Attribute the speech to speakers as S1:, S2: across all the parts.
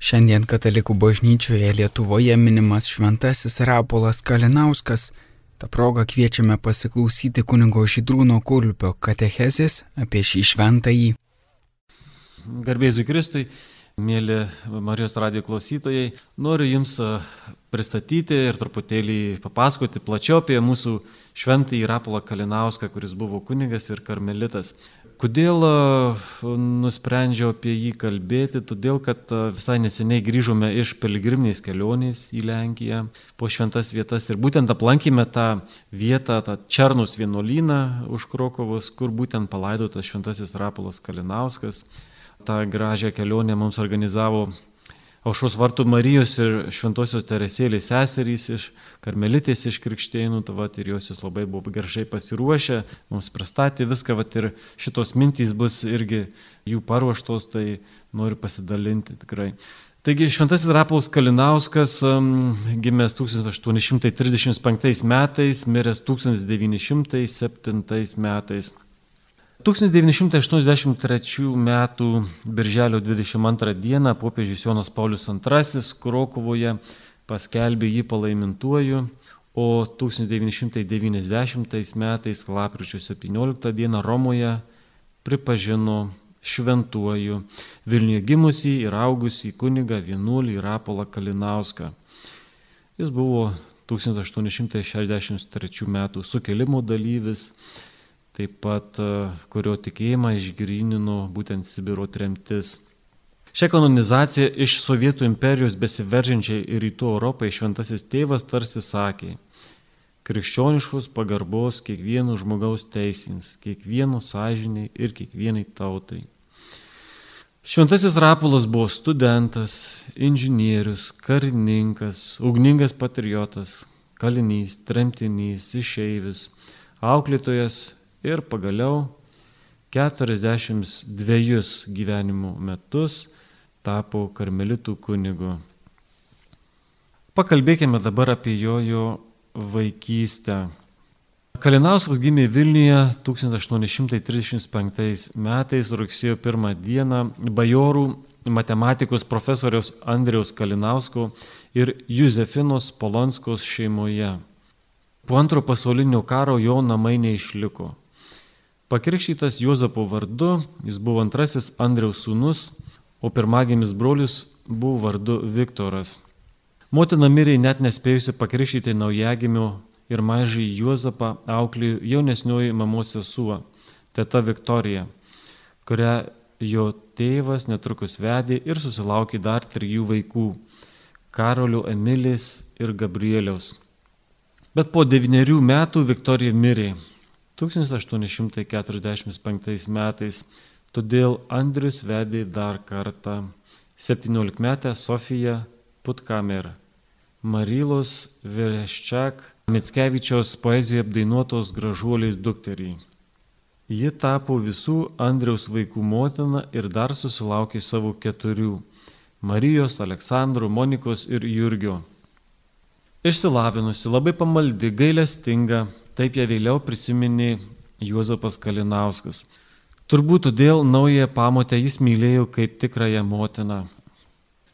S1: Šiandien katalikų bažnyčioje Lietuvoje minimas šventasis Rapolas Kalinauskas. Ta proga kviečiame pasiklausyti kunigo Žydrūno Kulpio katechezės apie šį šventąjį.
S2: Garbėsiu Kristui, mėly Marijos radijo klausytojai, noriu Jums pristatyti ir truputėlį papasakoti plačiau apie mūsų šventąjį Rapolą Kalinauską, kuris buvo kunigas ir karmelitas. Kodėl nusprendžiau apie jį kalbėti? Todėl, kad visai neseniai grįžome iš piligriminės kelionės į Lenkiją po šventas vietas ir būtent aplankėme tą vietą, tą Černus vienuolyną už Krokovos, kur būtent palaidotas šventasis Rapolas Kalinauskas. Ta gražią kelionę mums organizavo Aušos vartų Marijos ir Šventosios Teresėlės seserys iš Karmelitės iš Krikštėnų, tai vat, ir jos jūs labai buvo gerai pasiruošę, mums pristatė viską, vat, ir šitos mintys bus irgi jų paruoštos, tai noriu pasidalinti tikrai. Taigi Šventasis Rapolas Kalinauskas um, gimęs 1835 metais, miręs 1907 metais. 1983 m. birželio 22 d. popiežius Jonas Paulius II Krokuvoje paskelbė jį palaimintuoju, o 1990 metais lapkričio 17 d. Romoje pripažino šventuoju Vilniuje gimusį ir augusį kunigą vienuolį Rapolą Kalinauską. Jis buvo 1863 m. sukilimo dalyvis taip pat e, kurio tikėjimą išgrinino būtent Sibiro tremtis. Šią kanonizaciją iš Sovietų imperijos besiveržiančiai į rytų Europai šventasis tėvas tarsi sakė, krikščioniškos pagarbos kiekvieno žmogaus teisins, kiekvieno sąžiniai ir kiekvienai tautai. Šventasis Rapolas buvo studentas, inžinierius, karininkas, ugningas patriotas, kalinys, tremtinys, išeivis, auklėtojas ir pagaliau 42 gyvenimo metus tapo karmelitų kunigu. Pakalbėkime dabar apie jo, jo vaikystę. Kalinauskas gimė Vilniuje 1835 metais rugsėjo 1 dieną bajorų matematikos profesoriaus Andriaus Kalinausko ir Juzefinos Polonskos šeimoje. Po antro pasaulinio karo jo namai neišliko. Pakrikštytas Juozapo vardu, jis buvo antrasis Andriaus sūnus, o pirmagimis brolius buvo vardu Viktoras. Motina mirė net nespėjusi pakrikštyti naujagimio ir mažai Juozapą auklėjo jaunesnioji mamos sesuo, teta Viktorija, kurią jo tėvas netrukus vedė ir susilaukė dar trijų vaikų - Karolio Emilis ir Gabrieliaus. Bet po devyniarių metų Viktorija mirė 1845 metais. Todėl Andrius vedė dar kartą 17-metę Sofiją Putkamer, Marylos Vereščiak, Mitskevičios poezijoje apdainuotos gražuoliais dukterį. Ji tapo visų Andriaus vaikų motina ir dar susilaukė savo keturių - Marijos, Aleksandro, Monikos ir Jurgio. Išsilavinusi, labai pamaldi, gailestinga, taip ją vėliau prisiminė Juozapas Kalinauskas. Turbūt todėl naują pamotę jis mylėjo kaip tikrąją motiną.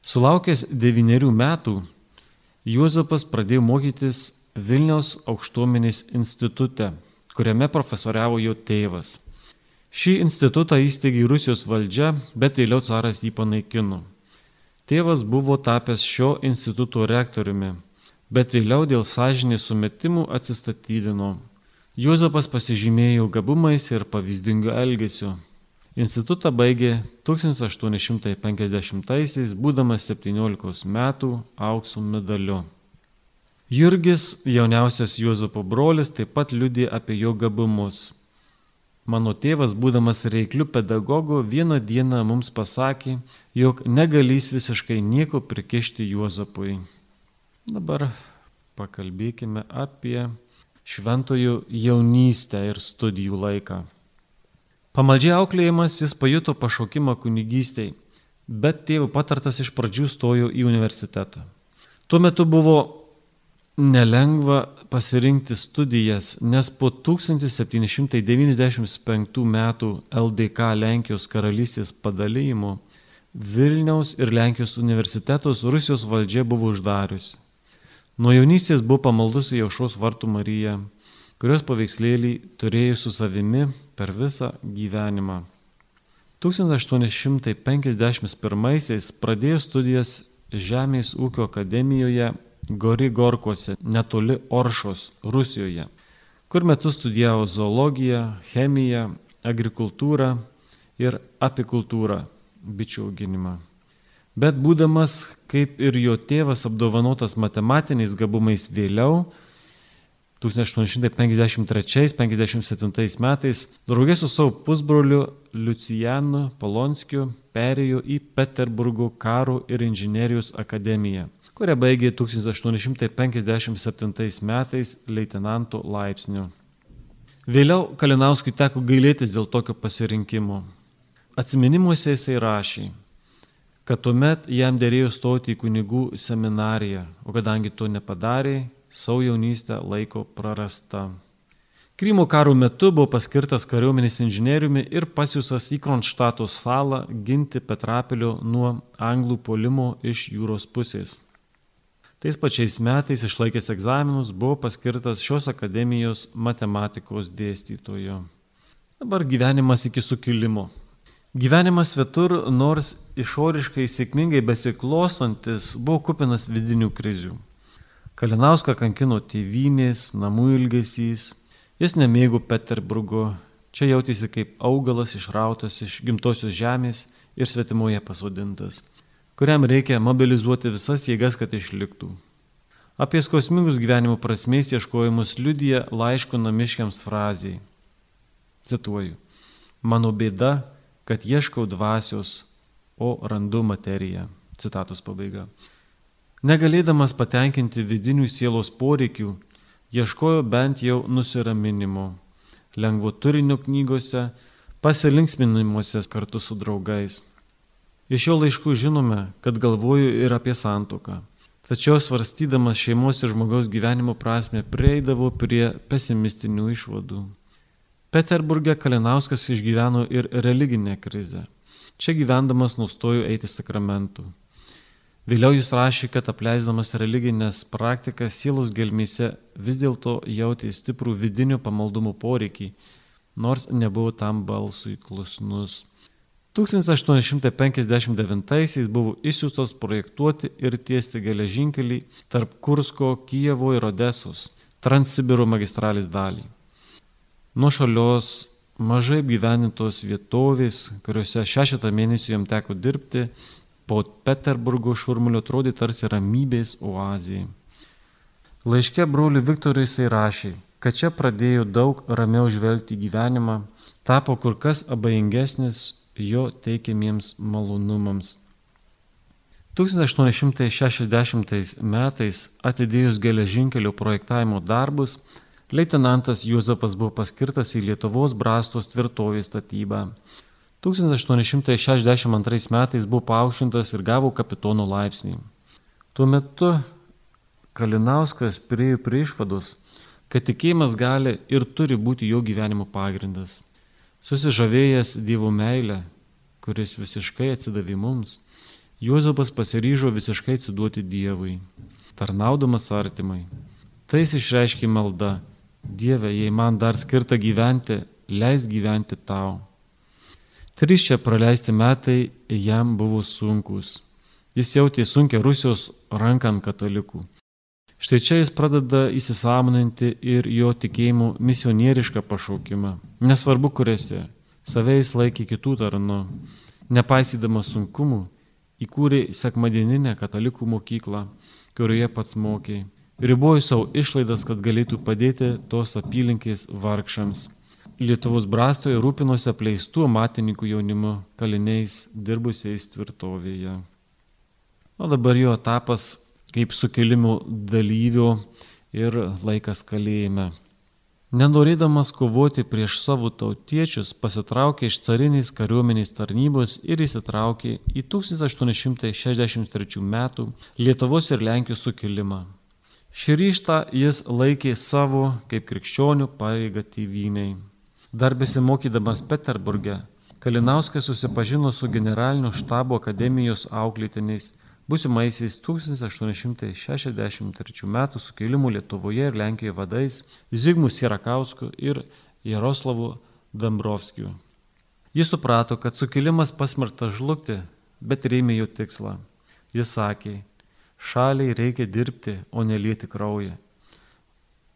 S2: Sulaukęs devyniarių metų, Juozapas pradėjo mokytis Vilniaus aukštuomenės institute, kuriame profesoriavo jo tėvas. Šį institutą įsteigė Rusijos valdžia, bet vėliau caras jį panaikino. Tėvas buvo tapęs šio instituto rektoriumi bet vėliau dėl sąžinės sumetimų atsistatydino. Juozapas pasižymėjo gabumais ir pavyzdingu elgesiu. Institutą baigė 1850-aisiais, būdamas 17 metų aukso medaliu. Jurgis, jauniausias Juozapo brolis, taip pat liudė apie jo gabumus. Mano tėvas, būdamas reikliu pedagogu, vieną dieną mums pasakė, jog negalys visiškai nieko prikišti Juozapui. Dabar pakalbėkime apie šventojų jaunystę ir studijų laiką. Pamaldžiai auklėjimas jis pajuto pašaukimą kunigystėj, bet tėvų patartas iš pradžių stojo į universitetą. Tuo metu buvo nelengva pasirinkti studijas, nes po 1795 metų LDK Lenkijos karalystės padalymo Vilniaus ir Lenkijos universitetus Rusijos valdžia buvo uždariusi. Nuo jaunystės buvo pamaldus į Jaušos vartų Mariją, kurios paveikslėlį turėjo su savimi per visą gyvenimą. 1851 pradėjo studijas Žemės ūkio akademijoje Gori Gorkose, netoli Oršos, Rusijoje, kur metus studijavo zoologiją, chemiją, agrikultūrą ir apikultūrą, bičių auginimą. Bet būdamas, kaip ir jo tėvas, apdovanotas matematiniais gabumais vėliau, 1853-57 metais, draugė su savo pusbroliu Lucijanu Polonskiu perėjo į Peterburgo karo ir inžinerijos akademiją, kurią baigė 1857 metais leitenanto laipsniu. Vėliau Kalinauskui teko gailėtis dėl tokio pasirinkimo. Atsiminimuose jisai rašė, kad tuomet jam dėrėjo stoti į kunigų seminariją, o kadangi to nepadarė, savo jaunystę laiko prarasta. Krymo karo metu buvo paskirtas kariuomenės inžinieriumi ir pasiūsas į Kronštato salą ginti Petrapilio nuo anglų polimo iš jūros pusės. Tais pačiais metais išlaikęs egzaminus buvo paskirtas šios akademijos matematikos dėstytojo. Dabar gyvenimas iki sukilimo. Gyvenimas svetur, nors išoriškai sėkmingai besiklostantis, buvo kupinas vidinių krizių. Kalinauską kankino tėvynės, namų ilgesys, jis nemėgo Peterburgo, čia jautėsi kaip augalas išrautas iš gimtosios žemės ir svetimoje pasodintas, kuriam reikia mobilizuoti visas jėgas, kad išliktų. Apie skausmingus gyvenimo prasmės ieškojimus liudija laiško namiškiams frazijai. Cituoju. Mano bėda kad ieškau dvasios, o randu materiją. Citatos pabaiga. Negalėdamas patenkinti vidinių sielos poreikių, ieškojo bent jau nusiraminimo, lengvo turinio knygose, pasilinksminimuose kartu su draugais. Iš jo laiškų žinome, kad galvoju ir apie santoką. Tačiau svarstydamas šeimos ir žmogaus gyvenimo prasme prieidavo prie pesimistinių išvadų. Peterburgė Kalinauskas išgyveno ir religinę krizę. Čia gyvendamas nustojo eiti sakramentų. Vėliau jis rašė, kad apleisdamas religinės praktikas sielos gelmėse vis dėlto jautė stiprų vidinio pamaldumo poreikį, nors nebuvo tam balsui klusnus. 1859 buvo išsiųstos projektuoti ir tiesti geležinkelį tarp Kursko, Kijevo ir Odesos, Transsibiro magistralės dalį nuošalios, mažai gyvenintos vietovės, kuriuose šešetą mėnesių jam teko dirbti, po Peterburgo šurmulio atrodė tarsi ramybės oazija. Laiške broliui Viktorui jisai rašė, kad čia pradėjo daug ramiau žvelgti gyvenimą, tapo kur kas abejingesnis jo teikiamiems malonumams. 1860 metais atidėjus geležinkelio projektavimo darbus, Leitenantas Juozapas buvo paskirtas į Lietuvos brastos tvirtovės statybą. 1862 metais buvo paaukštintas ir gavo kapitono laipsnį. Tuo metu Kalinauskas priejo prie išvados, kad tikėjimas gali ir turi būti jo gyvenimo pagrindas. Susižavėjęs Dievo meilę, kuris visiškai atsidavė mums, Juozapas pasiryžo visiškai atsiduoti Dievui, tarnaudamas artimai. Tai jis išreiškė maldą Dieve, jei man dar skirta gyventi, leis gyventi tau. Trys čia praleisti metai jam buvo sunkus. Jis jautė sunkia Rusijos ranką ant katalikų. Štai čia jis pradeda įsisamoninti ir jo tikėjimų misionierišką pašaukimą. Nesvarbu, kuriuose. Save jis laikė kitų tarnu. Nepaisydamas sunkumų, įkūrė sekmadieninę katalikų mokyklą, kurioje pats mokė riboju savo išlaidas, kad galėtų padėti tos apylinkės vargšams. Lietuvos brastoje rūpinosi apleistų matininkų jaunimu, kaliniais, dirbusiais tvirtovėje. O dabar jo etapas kaip sukilimų dalyvių ir laikas kalėjime. Nenorėdamas kovoti prieš savo tautiečius, pasitraukė iš carinės kariuomenės tarnybos ir įsitraukė į 1863 m. Lietuvos ir Lenkijos sukilimą. Šį ryštą jis laikė savo kaip krikščionių pareigą tėvyniai. Dar besimokydamas Peterburge, Kalinauskas susipažino su generalinio štabo akademijos auklėtiniais būsimaisiais 1863 m. sukilimų Lietuvoje ir Lenkijoje vadais Zigmų Sierakausku ir Jaroslavu Dambrovskiu. Jis suprato, kad sukilimas pasmertas žlugti, bet rėmė jo tikslą. Jis sakė, šaliai reikia dirbti, o nelieti kraują.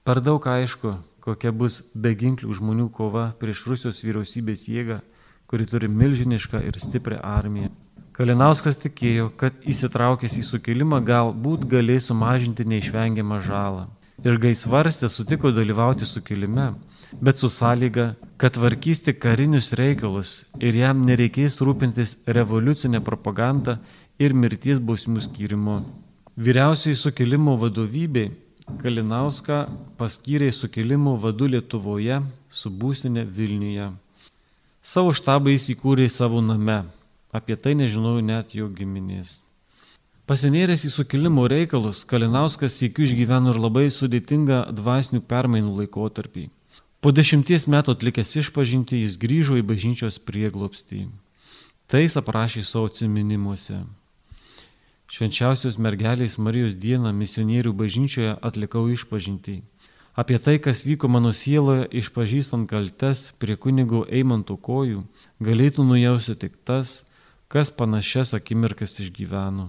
S2: Per daug aišku, kokia bus beginklių žmonių kova prieš Rusijos vyriausybės jėgą, kuri turi milžinišką ir stiprią armiją. Kalinauskas tikėjo, kad įsitraukęs į sukilimą galbūt galės sumažinti neišvengiamą žalą. Ir gaisvarstė sutiko dalyvauti sukilime, bet su sąlyga, kad tvarkys tik karinius reikalus ir jam nereikės rūpintis revoliucinė propaganda ir mirties bausmių skirimu. Vyriausiai sukilimo vadovybė Kalinauską paskyrė sukilimo vadu Lietuvoje su būsinė Vilniuje. Savo štabą jis įkūrė savo name Apie tai nežinojau net jo giminės. Pasinėręs į sukilimo reikalus, Kalinauskas sėkiu išgyveno ir labai sudėtingą dvasinių permainų laikotarpį. Po dešimties metų atlikęs išpažinti, jis grįžo į bažnyčios prieglopstį. Tai jis aprašė savo atsiminimuose. Švenčiausios mergelės Marijos dieną misionierių bažnyčioje atlikau išpažinti. Apie tai, kas vyko mano sieloje, išpažįstant kaltes prie kunigo Eimanto kojų, galėtų nujausti tik tas, kas panašias akimirkas išgyveno.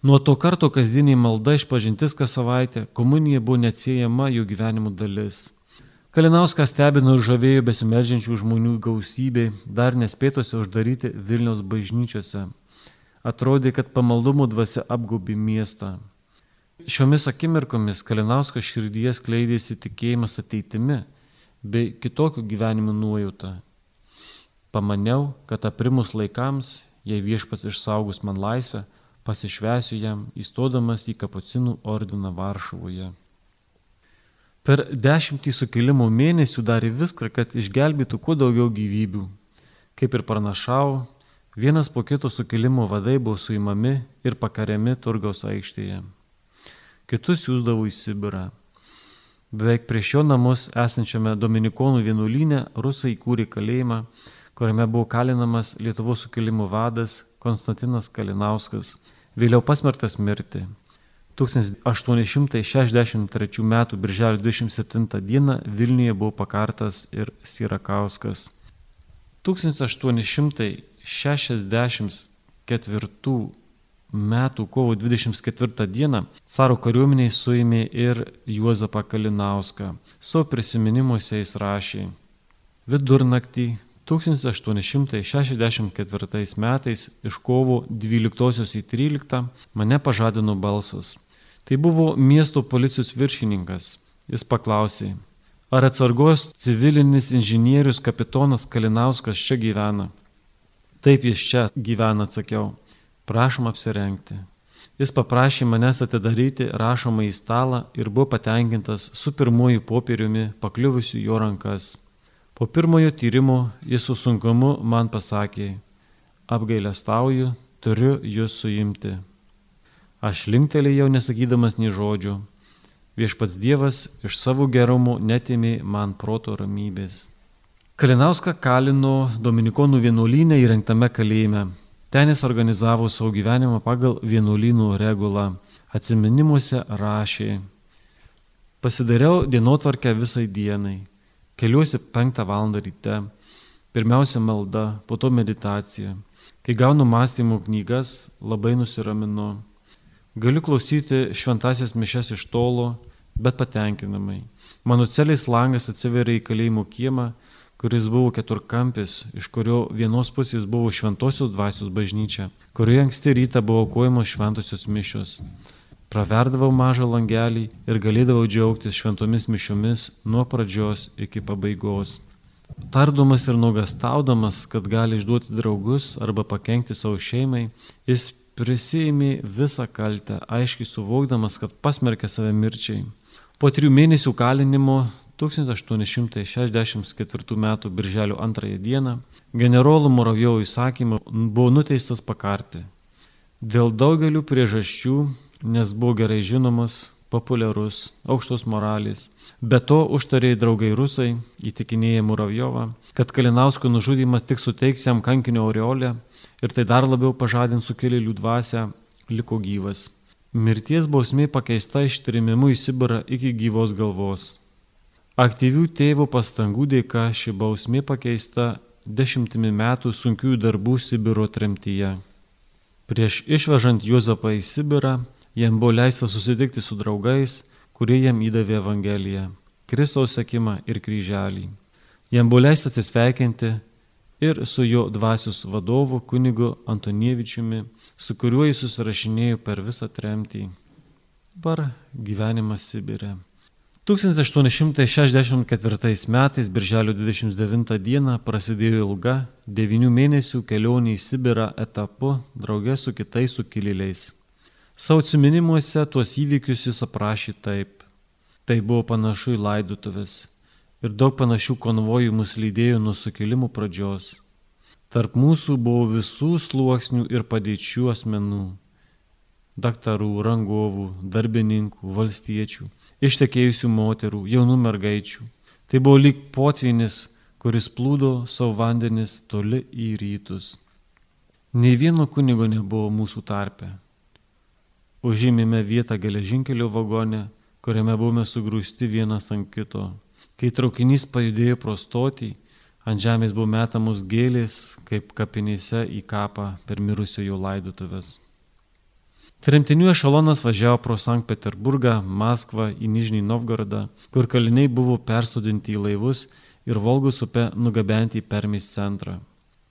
S2: Nuo to karto kasdieniai malda išpažintis kas savaitę, komunija buvo neatsiejama jų gyvenimo dalis. Kalinauskas stebino ir žavėjo besimeldžiančių žmonių gausybė, dar nespėtose uždaryti Vilniaus bažnyčiose. Atrodė, kad pamaldumo dvasia apgaubi miestą. Šiomis akimirkomis Kalinauskas širdyje skleidėsi tikėjimas ateitimi bei kitokių gyvenimų nuojauta. Pamaniau, kad aprimus laikams, jei viešpas išsaugus man laisvę, pasišvesiu jam įstodamas į kapucinų ordiną Varšuvoje. Per dešimtį sukilimų mėnesių darė viską, kad išgelbėtų kuo daugiau gyvybių. Kaip ir pranašau, vienas po kito sukilimo vadai buvo suimami ir pakariami Turgaus aikštėje. Kitus siūsdavo į Sibirą. Beveik prieš jo namus esančiame Dominikonų vienuolyne rusai įkūrė kalėjimą, kuriame buvo kalinamas Lietuvos sukilimų vadas Konstantinas Kalinauskas, vėliau pasmerktas mirti. 1863 m. birželio 27 d. Vilniuje buvo pakartas ir Sirakauskas. 1864 m. kovo 24 d. caro kariuomeniai suėmė ir Juozapą Kalinauską. Savo prisiminimuose jis rašė. Vidurnaktį 1864 metais iš kovo 12 į 13 mane pažadino balsas. Tai buvo miesto policijos viršininkas. Jis paklausė, ar atsargos civilinis inžinierius kapitonas Kalinauskas čia gyvena. Taip jis čia gyvena, atsakiau. Prašom apsirengti. Jis paprašė manęs atidaryti rašomą į stalą ir buvo patenkintas su pirmuoju popieriumi pakliuvusiu jo rankas. Po pirmojo tyrimo jis su sunkumu man pasakė, apgailestauju, turiu jūs suimti. Aš linktelėjau nesakydamas nei žodžio. Viešpats Dievas iš savo gerumo netimė man proto ramybės. Kalinauską kalino Dominikonų vienuolynę įrengtame kalėjime. Ten jis organizavo savo gyvenimą pagal vienuolynų regulą. Atsiminimuose rašė. Pasidariau dienotvarkę visai dienai. Keliuosi penktą valandą ryte. Pirmiausia malda, po to meditacija. Kai gaunu mąstymų knygas, labai nusiraminu. Galiu klausyti šventasias mišes iš tolo, bet patenkinamai. Mano celės langas atsiveria į kalėjimo kiemą, kuris buvo keturkampis, iš kurio vienos pusės buvo šventosios dvasios bažnyčia, kurioje anksti rytą buvo aukojamos šventosios mišios. Praverdavau mažą langelį ir galėdavau džiaugtis šventomis mišiomis nuo pradžios iki pabaigos. Tardomas ir nuogastaudamas, kad gali išduoti draugus arba pakengti savo šeimai, jis prisėmė visą kaltę, aiškiai suvokdamas, kad pasmerkė save mirčiai. Po trijų mėnesių kalinimo 1864 m. birželio 2 d. generolų Moravjovo įsakymu buvo nuteistas pakarti. Dėl daugelių priežasčių nes buvo gerai žinomas, populiarus, aukštos moralės. Be to užtarėjai draugai rusai, įtikinėję Muravjovą, kad Kalinausko nužudymas tik suteiks jam kankinio aureolę ir tai dar labiau pažadins sukėlėlių dvasę, liko gyvas. Mirties bausmė pakeista ištrimimu į Sibirą iki gyvos galvos. Aktyvių tėvų pastangų dėka ši bausmė pakeista dešimtimi metų sunkiųjų darbų Sibiro tremtyje. Prieš išvežant Juozapą į Sibirą, jam buvo leista susitikti su draugais, kurie jam įdavė Evangeliją, Kristaus sekimą ir kryželį. Jam buvo leista atsisveikinti ir su jo dvasios vadovu kunigu Antonievičiumi, su kuriuo jis susirašinėjo per visą tremtį. Dabar gyvenimas Sibirė. 1864 metais, birželio 29 dieną, prasidėjo ilga, devinių mėnesių kelionė į Sibirą etapu draugė su kitais sukilėliais. Savo atsiminimuose tuos įvykius jis aprašė taip. Tai buvo panašu į laidutuvės ir daug panašių konvojų mus lydėjo nuo sukilimų pradžios. Tarp mūsų buvo visų sluoksnių ir padėčių asmenų - daktarų, rangovų, darbininkų, valstiečių ištekėjusių moterų, jaunų mergaičių. Tai buvo lyg potvinis, kuris plūdo savo vandenis toli į rytus. Nei vieno kunigo nebuvo mūsų tarpe. Užėmėme vietą geležinkelio vagone, kuriame buvome sugrūsti vienas ant kito. Kai traukinys pajudėjo pro stotį, ant žemės buvo metamos gėlės, kaip kapinėse į kapą per mirusiojo laidotuvės. Tremtinių ešalonas važiavo pro Sankt Peterburgą, Maskvą į Nižnį Novgorodą, kur kaliniai buvo persodinti į laivus ir Volgos upe nugabenti į Permės centrą.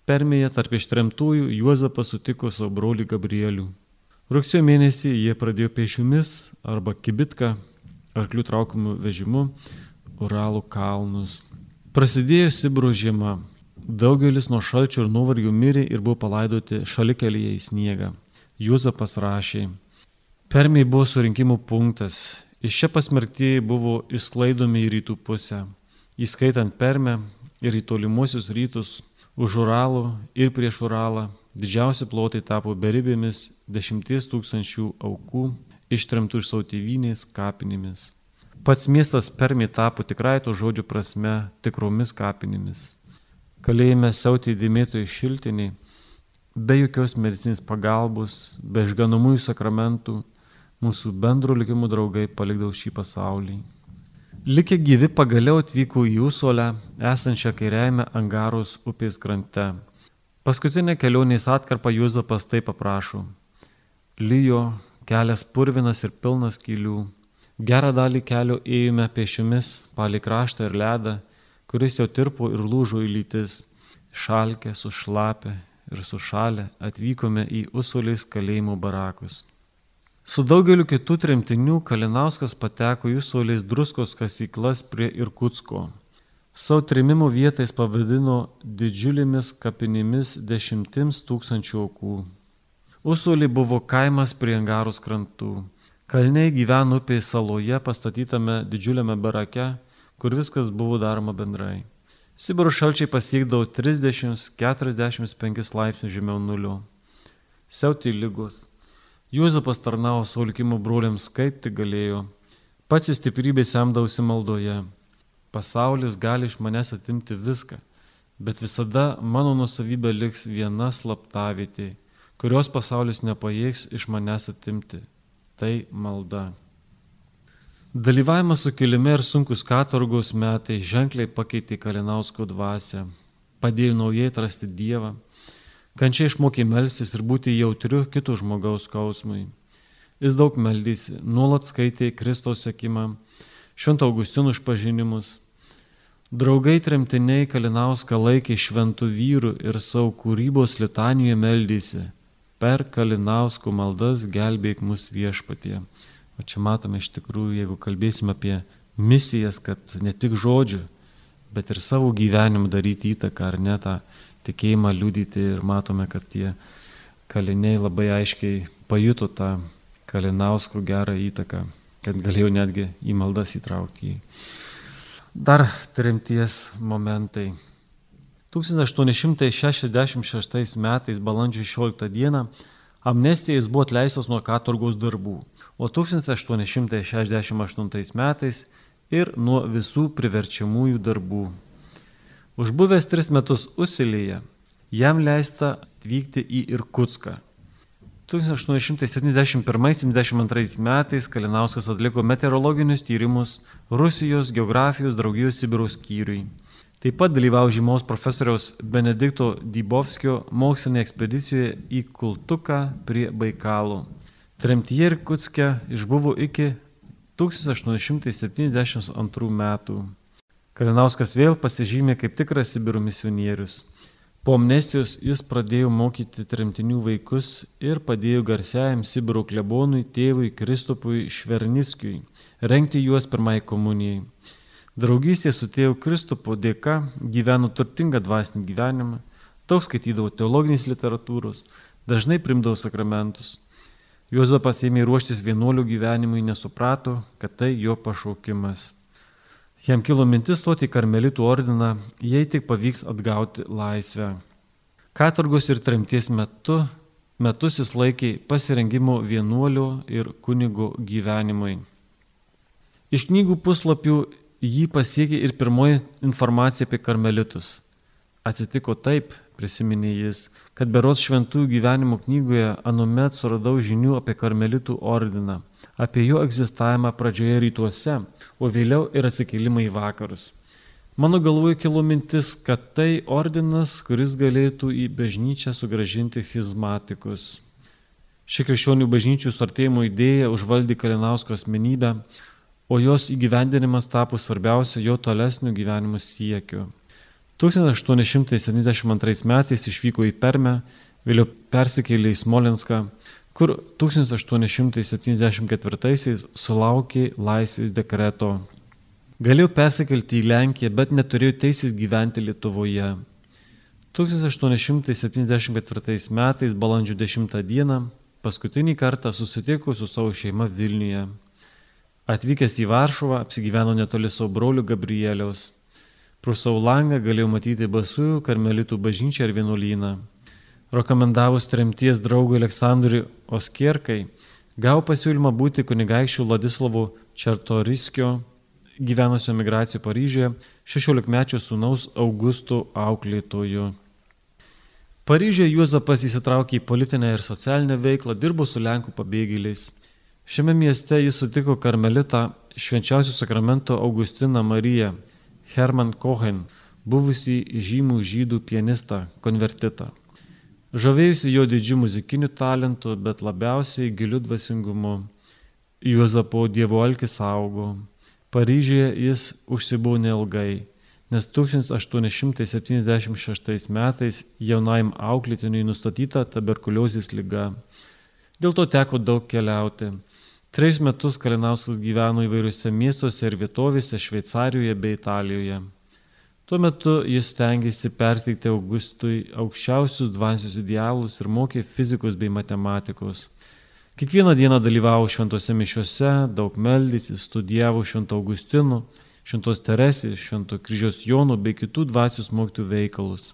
S2: Permėje tarp ištremtųjų Juozapas sutiko savo brolį Gabrielių. Rugsėjo mėnesį jie pradėjo pėšiomis arba kibitka, arklių traukiamų vežimu, Uralų kalnus. Prasidėjo Sibiro žiema. Daugelis nuo šalčio ir nuovargių mirė ir buvo palaidoti šalikelyje į sniegą. Juozapas rašė, Permiai buvo surinkimų punktas, iš čia pasmerkti buvo išsklaidomi į rytų pusę, įskaitant Permę ir į tolimuosius rytus, už Uralų ir prieš Uralą, didžiausi plotai tapo beribėmis dešimties tūkstančių aukų ištremtų iš savo tėvynės kapinėmis. Pats miestas Permi tapo tikrai to žodžio prasme tikromis kapinėmis. Kalėjime siautė dėmėtojai šiltiniai, be jokios medicinės pagalbos, be išganomųjų sakramentų, mūsų bendro likimų draugai palikdavo šį pasaulį. Likę gyvi pagaliau atvyko į Jūsolę, esančią kairiajame Angaros upės krante. Paskutinė kelionės atkarpa Juozapas taip paprašo. Lyjo, kelias purvinas ir pilnas kylių. Gerą dalį kelio ėjome pešiomis palį kraštą ir ledą, kuris jau tirpo ir lūžo į lytis. Šalkė, sušlapė ir sušalę atvykome į Usolės kalėjimo barakus. Su daugeliu kitų tremtinių Kalinauskas pateko į Usolės druskos kasyklas prie Irkutsko. Savo trimimo vietais pavadino didžiulėmis kapinėmis dešimtims tūkstančių aukų. Usolė buvo kaimas prie Angaros krantų. Kalniai gyveno upės saloje pastatytame didžiuliame barake, kur viskas buvo daroma bendrai. Sibiro šalčiai pasiekdavo 30-45 laipsnių žemiau nulio. Siauti lygos. Juozapas tarnavo savo likimo broliams kaip tik galėjo. Pats į stiprybę semdausi maldoje. Pasaulis gali iš manęs atimti viską, bet visada mano nusavybė liks viena slaptavietė, kurios pasaulis nepajėgs iš manęs atimti. Tai malda. Dalyvavimas sukilime ir sunkus katorgos metai ženkliai pakeitė Kalinausko dvasę, padėjo naujai atrasti Dievą, kančiai išmokė melstis ir būti jautriu kito žmogaus skausmui. Jis daug meldysi, nuolat skaitė Kristaus sekimą, švento Augustinų išpažinimus. Draugai tremtiniai Kalinauską laikė šventų vyrų ir savo kūrybos litanijoje meldysi. Per Kalinausko maldas gelbėk mus viešpatie. O čia matome iš tikrųjų, jeigu kalbėsim apie misijas, kad ne tik žodžių, bet ir savo gyvenimu daryti įtaką ar ne tą tikėjimą liudyti ir matome, kad tie kaliniai labai aiškiai pajuto tą Kalinausko gerą įtaką, kad galėjo netgi į maldas įtraukti jį. Dar tremties momentai. 1866 metais balandžio 16 dieną Amnestija jis buvo atleistas nuo katorgos darbų, o 1868 metais ir nuo visų priverčiamųjų darbų. Užbuvęs tris metus Usilyje, jam leista vykti į Irkutską. 1871-1872 metais Kalinauskas atliko meteorologinius tyrimus Rusijos geografijos draugijos Sibirų skyriui. Taip pat dalyvavo žymaus profesoriaus Benedikto Dybovskio mokslinėje ekspedicijoje į Kultuką prie Baikalų. Tremtyje ir Kutske išbuvo iki 1872 metų. Kalinauskas vėl pasižymė kaip tikras Sibirų misionierius. Po amnestijos jis pradėjo mokyti tremtinių vaikus ir padėjo garsiajam Sibiro klebonui tėvui Kristupui Šverniskiui renkti juos pirmai komunijai. Draugystė su tėvu Kristupu dėka gyveno turtingą dvasinį gyvenimą, daug skaitydavo teologinės literatūros, dažnai primdavo sakramentus. Juozapas ėmė ruoštis vienuolių gyvenimui, nesuprato, kad tai jo pašaukimas. Jam kilo mintis stoti į karmelitų ordiną, jei tik pavyks atgauti laisvę. Katorgos ir tremties metu, metus jis laikė pasirengimo vienuolio ir kunigo gyvenimui. Iš knygų puslapių jį pasiekė ir pirmoji informacija apie karmelitus. Atsitiko taip, prisiminė jis, kad beros šventųjų gyvenimo knygoje anuomet suradau žinių apie karmelitų ordiną, apie jo egzistavimą pradžioje rytuose o vėliau ir atsikėlimą į vakarus. Mano galvoje kilo mintis, kad tai ordinas, kuris galėtų į bažnyčią sugražinti schizmatikus. Ši krikščionių bažnyčių suartėjimo idėja užvaldė Kalinausko asmenybę, o jos įgyvendinimas tapo svarbiausiu jo tolesnių gyvenimų siekiu. 1872 metais išvyko į Permę, vėliau persikėlė į Smolenską, kur 1874 sulaukė laisvės dekreto. Galėjau persikelti į Lenkiją, bet neturėjau teisės gyventi Lietuvoje. 1874 metais balandžio 10 dieną paskutinį kartą susitikau su savo šeima Vilniuje. Atvykęs į Varšuvą apsigyveno netoli savo brolių Gabrieliaus. Pro savo langą galėjau matyti basųjų karmelitų bažnyčią ir vienuolyną rekomendavus tremties draugui Aleksandrui Oskierkai, gavo pasiūlymą būti kunigaikščių Ladislavų Čertoriskio gyvenusio migracijų Paryžiuje 16-mečio sūnaus Augustų auklėtoju. Paryžiuje Juozapas įsitraukė į politinę ir socialinę veiklą, dirbo su Lenkų pabėgėliais. Šiame mieste jis sutiko karmelitą švenčiausių sakramento Augustiną Mariją Herman Cohen, buvusį žymų žydų pianistą, konvertitą. Žavėjusi jo didžiu muzikiniu talentu, bet labiausiai giliu dvasingumu. Juozapo dievo alkis augo. Paryžiuje jis užsibuvo neilgai, nes 1876 metais jaunajam auklėtiniui nustatyta tuberkuliozės lyga. Dėl to teko daug keliauti. Trejus metus Kalinauskas gyveno įvairiuose miestuose ir vietovėse Šveicarijoje bei Italijoje. Tuo metu jis stengiasi perteikti Augustui aukščiausius dvasios idealus ir mokė fizikos bei matematikos. Kiekvieną dieną dalyvavo šventose mišiuose, daug meldysi, studijavo švento Augustinų, šventos Teresės, švento kryžiaus Jonų bei kitų dvasios mokytų veikalus.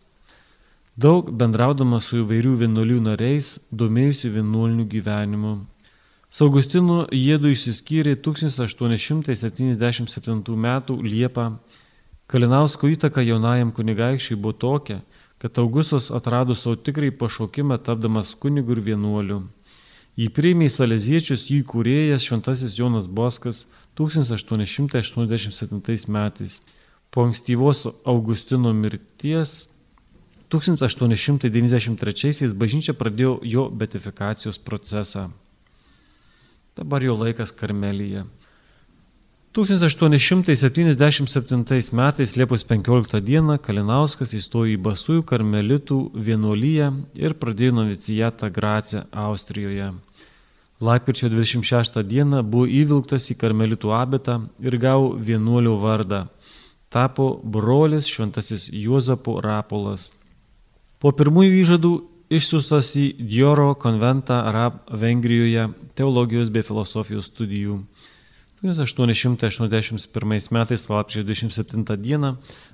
S2: Daug bendraudamas su įvairių vienuolių nariais, domėjusi vienuolinių gyvenimu. Su Augustinu jėdu išsiskyrė 1877 m. Liepą Kalinausko įtaka jaunajam kunigaikščiui buvo tokia, kad Augustas atrado savo tikrai pašaukimą tapdamas kunigu ir vienuoliu. Jį priėmė į Saleziečius jų kūrėjas Šventasis Jonas Boskas 1887 metais. Po ankstyvos Augustino mirties 1893 bažnyčia pradėjo jo betifikacijos procesą. Dabar jo laikas Karmelyje. 1877 metais Liepos 15 dieną Kalinauskas įstojo į Basųjų karmelitų vienuolyje ir pradėjo novicijatą Grace, Austrijoje. Lapkričio 26 dieną buvo įvilktas į karmelitų abetą ir gavo vienuolio vardą. Tapo brolis šventasis Juozapo Rapolas. Po pirmųjų įžadų išsiustas į Dioro konventą Arab Vengrijoje teologijos bei filosofijos studijų. 1881 metais lapkričio 27 dieną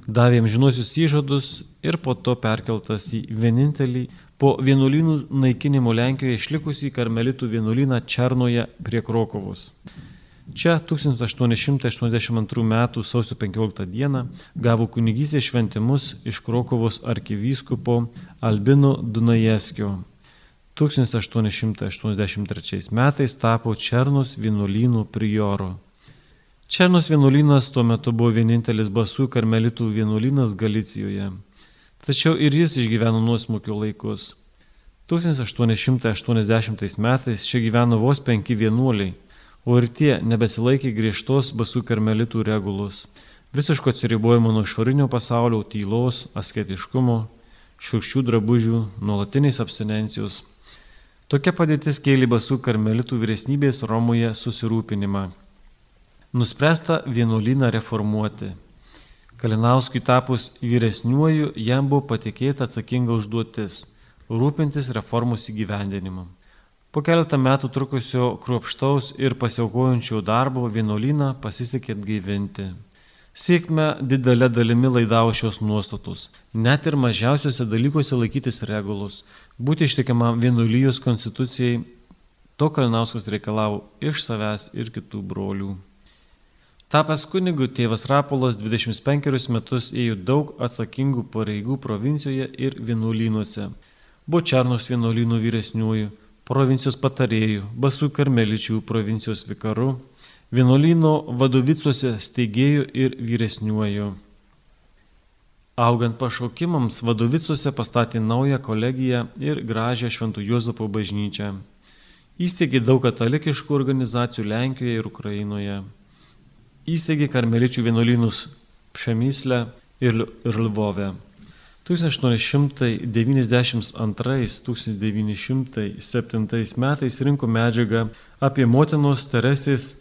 S2: davė amžinosius įžadus ir po to perkeltas į vienintelį po vienuolynų naikinimo Lenkijoje išlikusį karmelitų vienuolyną Černoje prie Krokovos. Čia 1882 m. sausio 15 d. gavo kunigystės šventimus iš Krokovos arkivyskupo Albino Dunajevskio. 1883 metais tapo Černos vienuolynų prioru. Černos vienuolynas tuo metu buvo vienintelis basų karmelitų vienuolynas Galicijoje. Tačiau ir jis išgyveno nuosmukio laikus. 1880 metais čia gyveno vos penki vienuoliai, o ir tie nebesilaikė griežtos basų karmelitų regulos, visiško atsiribojimo nuo išorinio pasaulio, tylos, asketiškumo, šiurkščių drabužių, nuolatinės abstinencijos, Tokia padėtis kėlė basų karmelitų vyresnybės Romoje susirūpinimą. Nuspręsta vienuolyną reformuoti. Kalinauskui tapus vyresniuoju jam buvo patikėta atsakinga užduotis - rūpintis reformos įgyvendinimu. Po keletą metų trukusio kruopštaus ir pasiaukojančio darbo vienuolyną pasisekė atgaivinti. Sėkme didelė dalimi laidavo šios nuostatos. Net ir mažiausiuose dalykuose laikytis regulus, būti ištikimam vienuolijos konstitucijai, to Kalinauskas reikalavo iš savęs ir kitų brolių. Tapęs kunigu, tėvas Rapolas 25 metus ėjo daug atsakingų pareigų provincijoje ir vienuolynuose. Buvo Černos vienuolynų vyresniųjų, provincijos patarėjų, Basų karmeličių provincijos vikaru, vienuolyno vadovicuose steigėjų ir vyresniuoju. Augant pašaukimams, vadovicuose pastatė naują kolegiją ir gražią Šventų Juozapo bažnyčią. Įsteigė daug katalikiškų organizacijų Lenkijoje ir Ukrainoje. Įsteigė karmeličių vienuolynus Pšemyslę ir, ir Lvovę. 1892-1907 metais rinko medžiagą apie motinos Teresės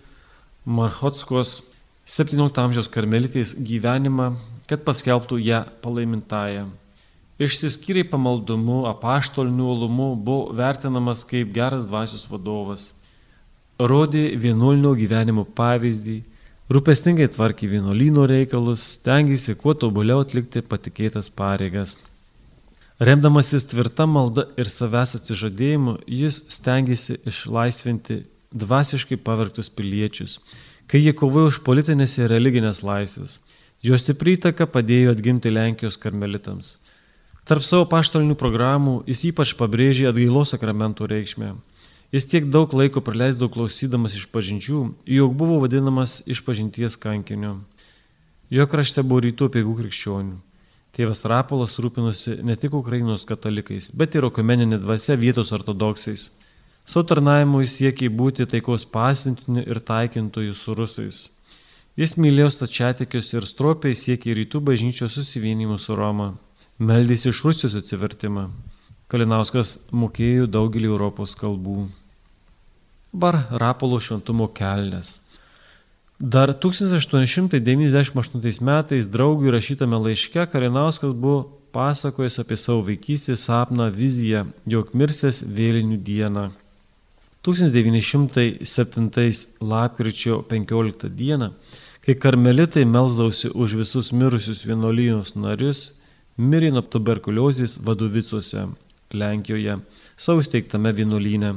S2: Marhotskos 17 amžiaus karmelitės gyvenimą, kad paskelbtų ją palaimintąją. Išsiskyrė pamaldumu, apaštoliniu uolumu, buvo vertinamas kaip geras dvasios vadovas. Rodė vienuolinio gyvenimo pavyzdį, rūpestingai tvarkė vienuolino reikalus, stengiasi kuo tobuliau atlikti patikėtas pareigas. Remdamasis tvirta malda ir savęs atsižadėjimu, jis stengiasi išlaisvinti dvasiškai pavergtus piliečius, kai jie kovojo už politinės ir religinės laisvės. Jo stipri įtaka padėjo atgimti Lenkijos karmelitams. Tarp savo paštolinių programų jis ypač pabrėžė atgailos sakramento reikšmę. Jis tiek daug laiko praleisdavo klausydamas iš pažinčių, jog buvo vadinamas iš pažinties kankiniu. Jo krašte buvo rytų piegų krikščionių. Tėvas Rapolas rūpinosi ne tik Ukrainos katalikais, bet ir okumeninė dvasia vietos ortodoksais. Savo tarnavimu jis siekia būti taikos pasintiniu ir taikintoju su rusais. Jis mylėjo stačiatikius ir stropiai siekė rytų bažnyčios susivienimų su Roma. Meldėsi iš Rusijos atsivertimą. Kalinauskas mokėjo daugelį Europos kalbų. Bar Rapolo šventumo kelnes. Dar 1898 metais draugui rašytame laiške Kalinauskas buvo pasakojęs apie savo vaikystės sapną viziją, jog mirsės vėlinių dieną. 1907 lapkričio 15 dieną, kai karmelitai melzdausi už visus mirusius vienuolijos narius, mirė nuo tuberkuliozės vadovicuose Lenkijoje, savo steigtame vienuolyne.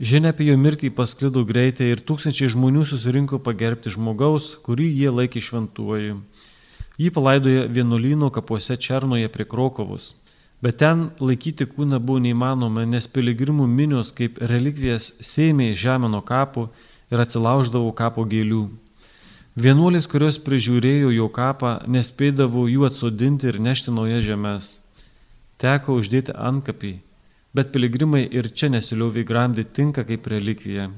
S2: Žinia apie jo mirtį pasklido greitai ir tūkstančiai žmonių susirinko pagerbti žmogaus, kurį jie laikė šventuoju. Jį palaidojo vienuolyno kapuose Černoje prie Krokovus. Bet ten laikyti kūną buvo neįmanoma, nes piligrimų minios kaip relikvijas sėmė žemino kapų ir atsilauždavo kapo gėlių. Vienuolis, kurios prižiūrėjo jo kapą, nespėdavo jų atsodinti ir nešti naujas žemės. Teko uždėti antkapį, bet piligrimai ir čia nesiliovė gramdį tinka kaip relikvija.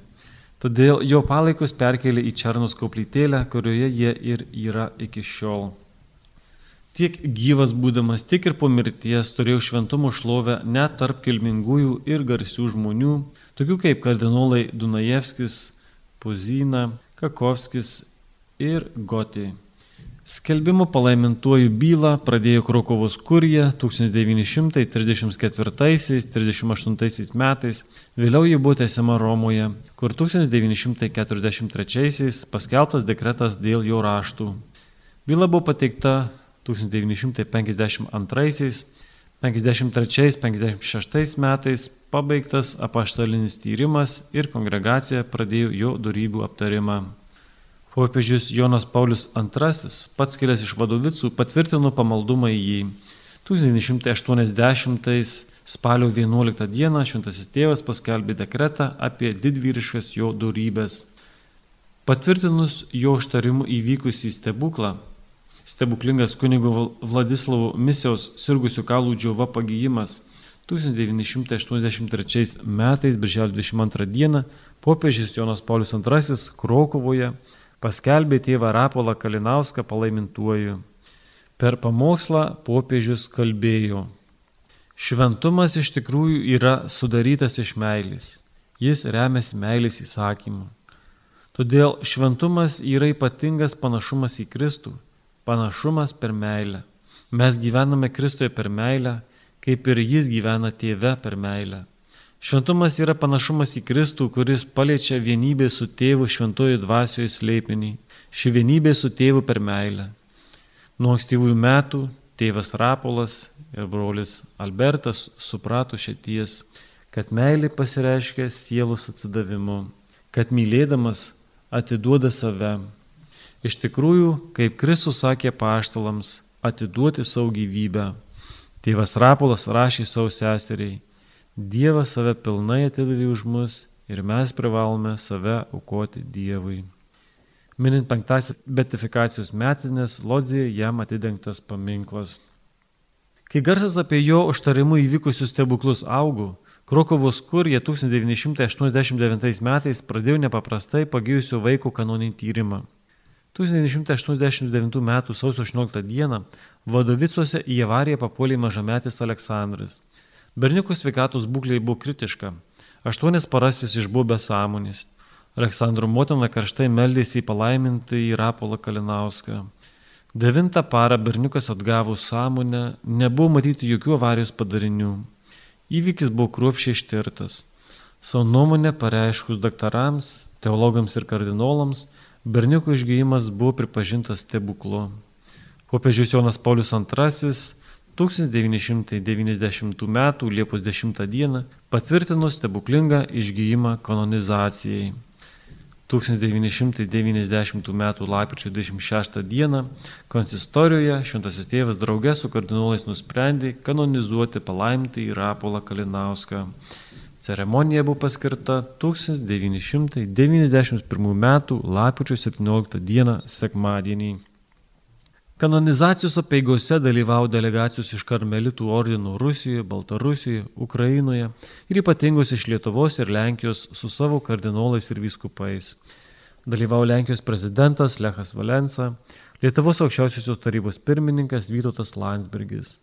S2: Todėl jo palaikus perkelė į Černos koplytėlę, kurioje jie ir yra iki šiol. Tiek gyvas būdamas, tiek ir po mirties turėjau šventumo šlovę net tarp kilmingųjų ir garsių žmonių, tokių kaip kardinolai Dunajevskis, Puzina, Kakovskis ir Goti. Skelbimo palaimintuoju bylą pradėjo Krokovos kurija 1934-38 metais, vėliau ji buvo tęsiama Romoje, kur 1943 paskelbtas dekretas dėl jo raštų. Byla buvo pateikta 1952-53-56 metais, pabaigtas apaštalinis tyrimas ir kongregacija pradėjo jo darybų aptarimą. Popiežius Jonas Paulius II, pats kilęs iš vadovicų, patvirtino pamaldumą į jį. 1980 spalio 11 dieną šventasis tėvas paskelbė dekretą apie didvyriškas jo darybės. Patvirtinus jo užtarimu įvykusį stebuklą, stebuklingas kunigo Vladislavo misijos sirgusių kalų džiova pagyjimas 1983 metais, birželio 22 dieną, popiežius Jonas Paulius II Krokovoje paskelbė tėvą Rapolą Kalinauską palaimintuoju. Per pamokslą popiežius kalbėjo. Šventumas iš tikrųjų yra sudarytas iš meilės. Jis remiasi meilės įsakymu. Todėl šventumas yra ypatingas panašumas į Kristų, panašumas per meilę. Mes gyvename Kristuje per meilę, kaip ir Jis gyvena tėve per meilę. Šventumas yra panašumas į Kristų, kuris paliečia vienybę su tėvu šventojo dvasioje slėpinį, ši vienybė su tėvu per meilę. Nuo ankstyvųjų metų tėvas Rapolas ir brolis Albertas suprato šities, kad meilė pasireiškia sielos atsidavimu, kad mylėdamas atiduoda save. Iš tikrųjų, kaip Kristus sakė paštalams, atiduoti savo gyvybę. Tėvas Rapolas rašė savo seseriai Dievas save pilnai atidavė už mus ir mes privalome save aukoti Dievui. Minint penktasis betifikacijos metinės, Lodzėje jam atidengtas paminklas. Kai garsas apie jo užtarimu įvykusius stebuklus augo, Krokovos kurje 1989 metais pradėjo nepaprastai pagijusio vaiko kanoninį tyrimą. 1989 m. sausio 18 d. Vadovicuose į avariją papuolė mažametis Aleksandras. Berniukų sveikatos būklė buvo kritiška. Aštuonis paras jis išbuvo be sąmonės. Aleksandro motina karštai meldėsi į palaimintą į Rapolą Kalinauską. Devintą parą berniukas atgavo sąmonę, nebuvo matyti jokių avarijos padarinių. Įvykis buvo kruopšiai ištirtas. Savo nuomonę pareiškus daktarams, teologams ir kardinolams, berniuko išgyjimas buvo pripažintas stebuklu. Popiežius Jonas Paulius II 1990 m. Liepos 10 d. patvirtino stebuklingą išgyjimą kanonizacijai. 1990 m. lapkričio 26 d. konsistorijoje Šventasis tėvas draugė su kardinolais nusprendė kanonizuoti palaimtą į Rapolą Kalinauską. Ceremonija buvo paskirta 1991 m. lapkričio 17 d. sekmadienį. Kanonizacijos apieigose dalyvavo delegacijos iš karmelitų ordinų Rusijoje, Baltarusijoje, Ukrainoje ir ypatingos iš Lietuvos ir Lenkijos su savo kardinolais ir vyskupais. Dalyvavo Lenkijos prezidentas Lechas Valensa, Lietuvos aukščiausiosios tarybos pirmininkas Vytautas Landsbergis.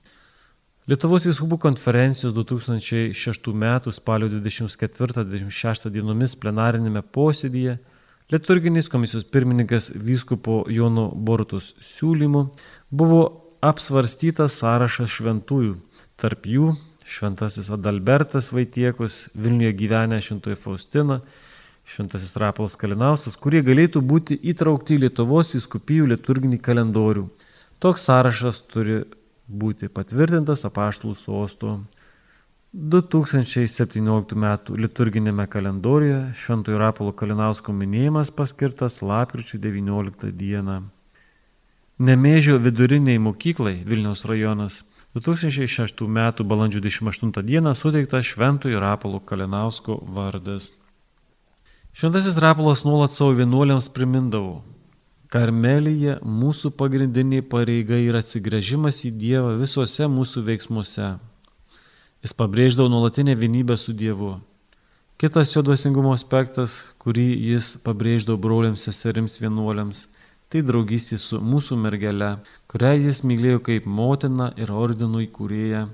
S2: Lietuvos vyskupų konferencijos 2006 m. spalio 24-26 dienomis plenarinėme posėdyje Liturginis komisijos pirmininkas vyskupo Jono Bortus siūlymu buvo apsvarstytas sąrašas šventųjų, tarp jų šventasis Adalbertas Vaitiekus, Vilniuje gyvenę šventoji Faustina, šventasis Rapolas Kalinausas, kurie galėtų būti įtraukti į Lietuvos įskupijų liturginį kalendorių. Toks sąrašas turi būti patvirtintas apaštlų sosto 2017 m. liturginėme kalendoriuje Šventojo Rapolo Kalinausko minėjimas paskirtas lapkričio 19 d. Nemėžio viduriniai mokyklai Vilniaus rajonas 2006 m. balandžio 28 d. suteiktas Šventojo Rapolo Kalinausko vardas. Šventasis Rapolas nuolat savo vienuoliams primindavo, Karmelyje mūsų pagrindinė pareiga yra atsigrėžimas į Dievą visuose mūsų veiksmuose Jis pabrėždavo nuolatinę vienybę su Dievu. Kitas jo dvasingumo aspektas, kurį jis pabrėždavo broliams, seserims, vienuoliams, tai draugystė su mūsų mergele, kurią jis mylėjo kaip motina ir ordinų įkūrėja,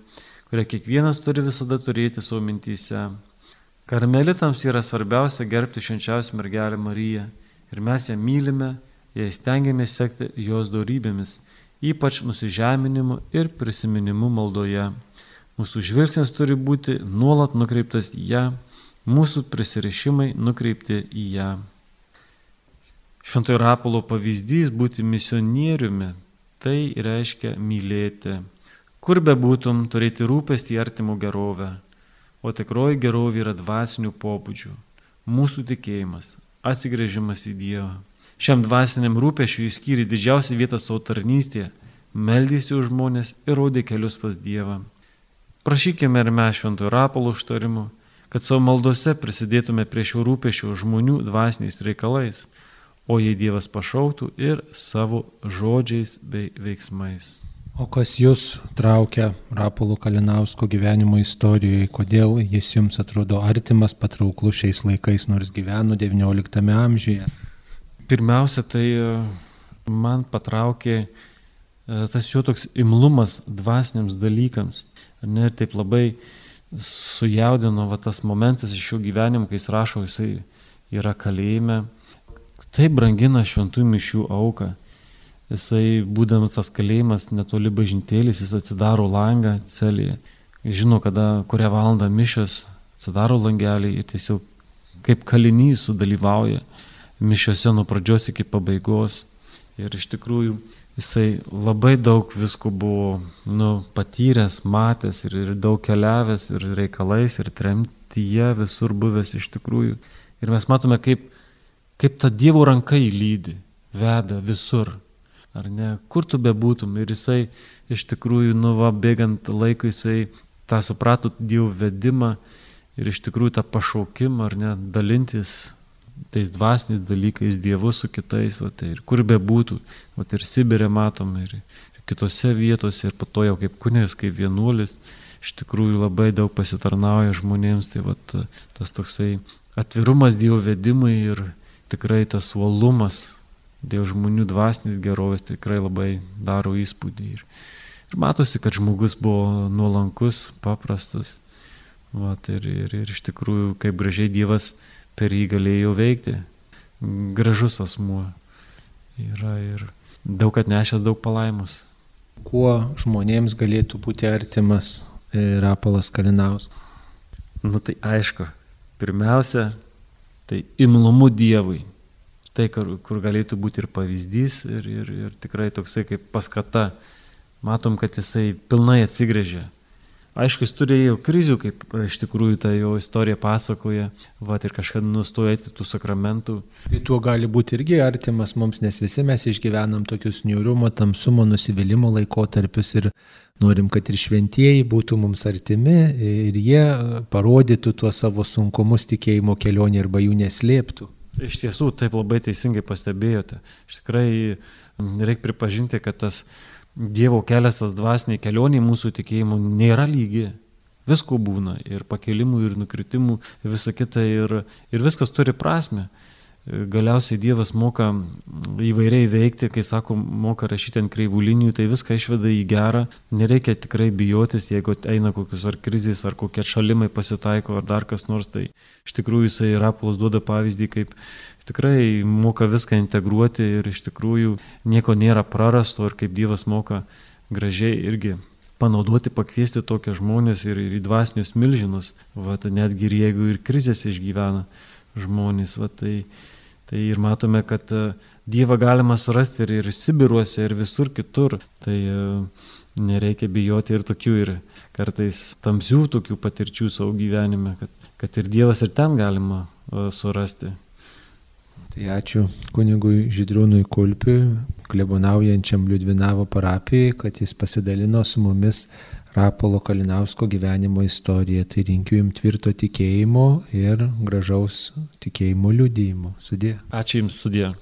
S2: kurią kiekvienas turi visada turėti savo mintyse. Karmelitams yra svarbiausia gerbti švenčiausią mergelę Mariją ir mes ją mylime jei stengiamės sekti jos darybėmis, ypač nusižeminimu ir prisiminimu maldoje. Mūsų žvilgsnis turi būti nuolat nukreiptas į ją, mūsų prisirišimai nukreipti į ją. Šventojo Rapolo pavyzdys būti misionieriumi - tai reiškia mylėti. Kur be būtum, turėti rūpestį artimų gerovę. O tikroji gerovė yra dvasinių pobūdžių. Mūsų tikėjimas, atsigrėžimas į Dievą. Šiam dvasiniam rūpešiui skyrė didžiausią vietą savo tarnystėje, meldėsi už žmonės ir rodė kelius pas Dievą. Prašykime ir mes šventojo rapalo užtarimu, kad savo maldose prisidėtume prie šio rūpešio žmonių dvasiniais reikalais, o jei Dievas pašauktų ir savo žodžiais bei veiksmais.
S3: O kas jūs traukia Rapolų Kalinausko gyvenimo istorijoje, kodėl jis jums atrodo artimas, patrauklus šiais laikais, nors gyveno XIX amžiuje?
S2: Pirmiausia, tai e, man patraukė tas jo toks imlumas dvasiniams dalykams. Ne, taip labai sujaudino va, tas momentas iš jo gyvenimo, kai jis rašo, jisai yra kalėjime. Taip brangina šventųjų mišių auką Jisai, būdamas tas kalėjimas netoli bažnytėlis, jis atsidaro langą celėje, žino, kada, kurią valandą mišas, atsidaro langelį ir tiesiog kaip kalinys sudalyvauja mišiose nuo pradžios iki pabaigos. Ir iš tikrųjų jisai labai daug visko buvo nu, patyręs, matęs ir, ir daug keliavęs ir reikalais, ir tremtyje visur buvęs iš tikrųjų. Ir mes matome, kaip, kaip ta Dievo ranka įlydi, veda visur ar ne, kur tu bebūtum. Ir jisai iš tikrųjų, nu, va, bėgant laikui, jisai tą suprato Dievo vedimą ir iš tikrųjų tą pašaukimą, ar ne, dalintis tais dvasiniais dalykais Dievu su kitais, va, tai ir kur bebūtų, va, ir Sibirė matom, ir, ir kitose vietose, ir po to jau kaip kunigas, kaip vienuolis, iš tikrųjų labai daug pasitarnauja žmonėms, tai va, tas toksai atvirumas Dievo vedimui ir tikrai tas uolumas dėl žmonių dvasinės gerovės tikrai labai daro įspūdį. Ir, ir matosi, kad žmogus buvo nuolankus, paprastas. Vat, ir, ir, ir iš tikrųjų, kaip gražiai Dievas per jį galėjo veikti. Gražus asmuo. Yra ir daug atnešęs daug palaimus.
S3: Kuo žmonėms galėtų būti artimas e, Rapolas Kalinaus?
S2: Nu tai aišku, pirmiausia, tai imlumu Dievui tai, kur, kur galėtų būti ir pavyzdys, ir, ir, ir tikrai toksai kaip paskata. Matom, kad jisai pilnai atsigrėžė. Aišku, jis turėjo krizių, kaip iš tikrųjų ta jo istorija pasakoja, va ir kažkada nustojo eiti tų sakramentų.
S3: Tai tuo gali būti irgi artimas mums, nes visi mes išgyvenam tokius niūrumo, tamsumo, nusivylimų laikotarpius ir norim, kad ir šventieji būtų mums artimi ir jie parodytų tuos savo sunkumus tikėjimo kelionė arba jų neslėptų.
S2: Iš tiesų, taip labai teisingai pastebėjote. Iš tikrai reikia pripažinti, kad tas Dievo kelias, tas dvasiniai kelioniai mūsų tikėjimu nėra lygi. Visko būna ir pakelimų, ir nukritimų, ir visa kita, ir, ir viskas turi prasme galiausiai Dievas moka įvairiai veikti, kai sako, moka rašyti ant kreivų linijų, tai viską išveda į gerą, nereikia tikrai bijotis, jeigu eina kokius ar krizės, ar kokie šalimai pasitaiko, ar dar kas nors, tai iš tikrųjų jisai Rapolas duoda pavyzdį, kaip tikrai moka viską integruoti ir iš tikrųjų nieko nėra prarasto ir kaip Dievas moka gražiai irgi panaudoti, pakviesti tokią žmonės ir, ir į dvasinius milžinus, va, netgi ir jeigu ir krizės išgyvena žmonės, va, tai Tai ir matome, kad e, Dievą galima surasti ir, ir Sibiruose, ir visur kitur. Tai e, nereikia bijoti ir tokių, ir kartais tamsių tokių patirčių savo gyvenime, kad, kad ir Dievas ir ten galima e, surasti.
S3: Tai ačiū kunigui Židrūnui Kulpiui, klebonaujančiam Liudvinavo parapijai, kad jis pasidalino su mumis Rapolo Kalinausko gyvenimo istoriją. Tai linkiu jums tvirto tikėjimo ir gražaus tikėjimo liudijimo. Sudė.
S2: Ačiū Jums, sudė.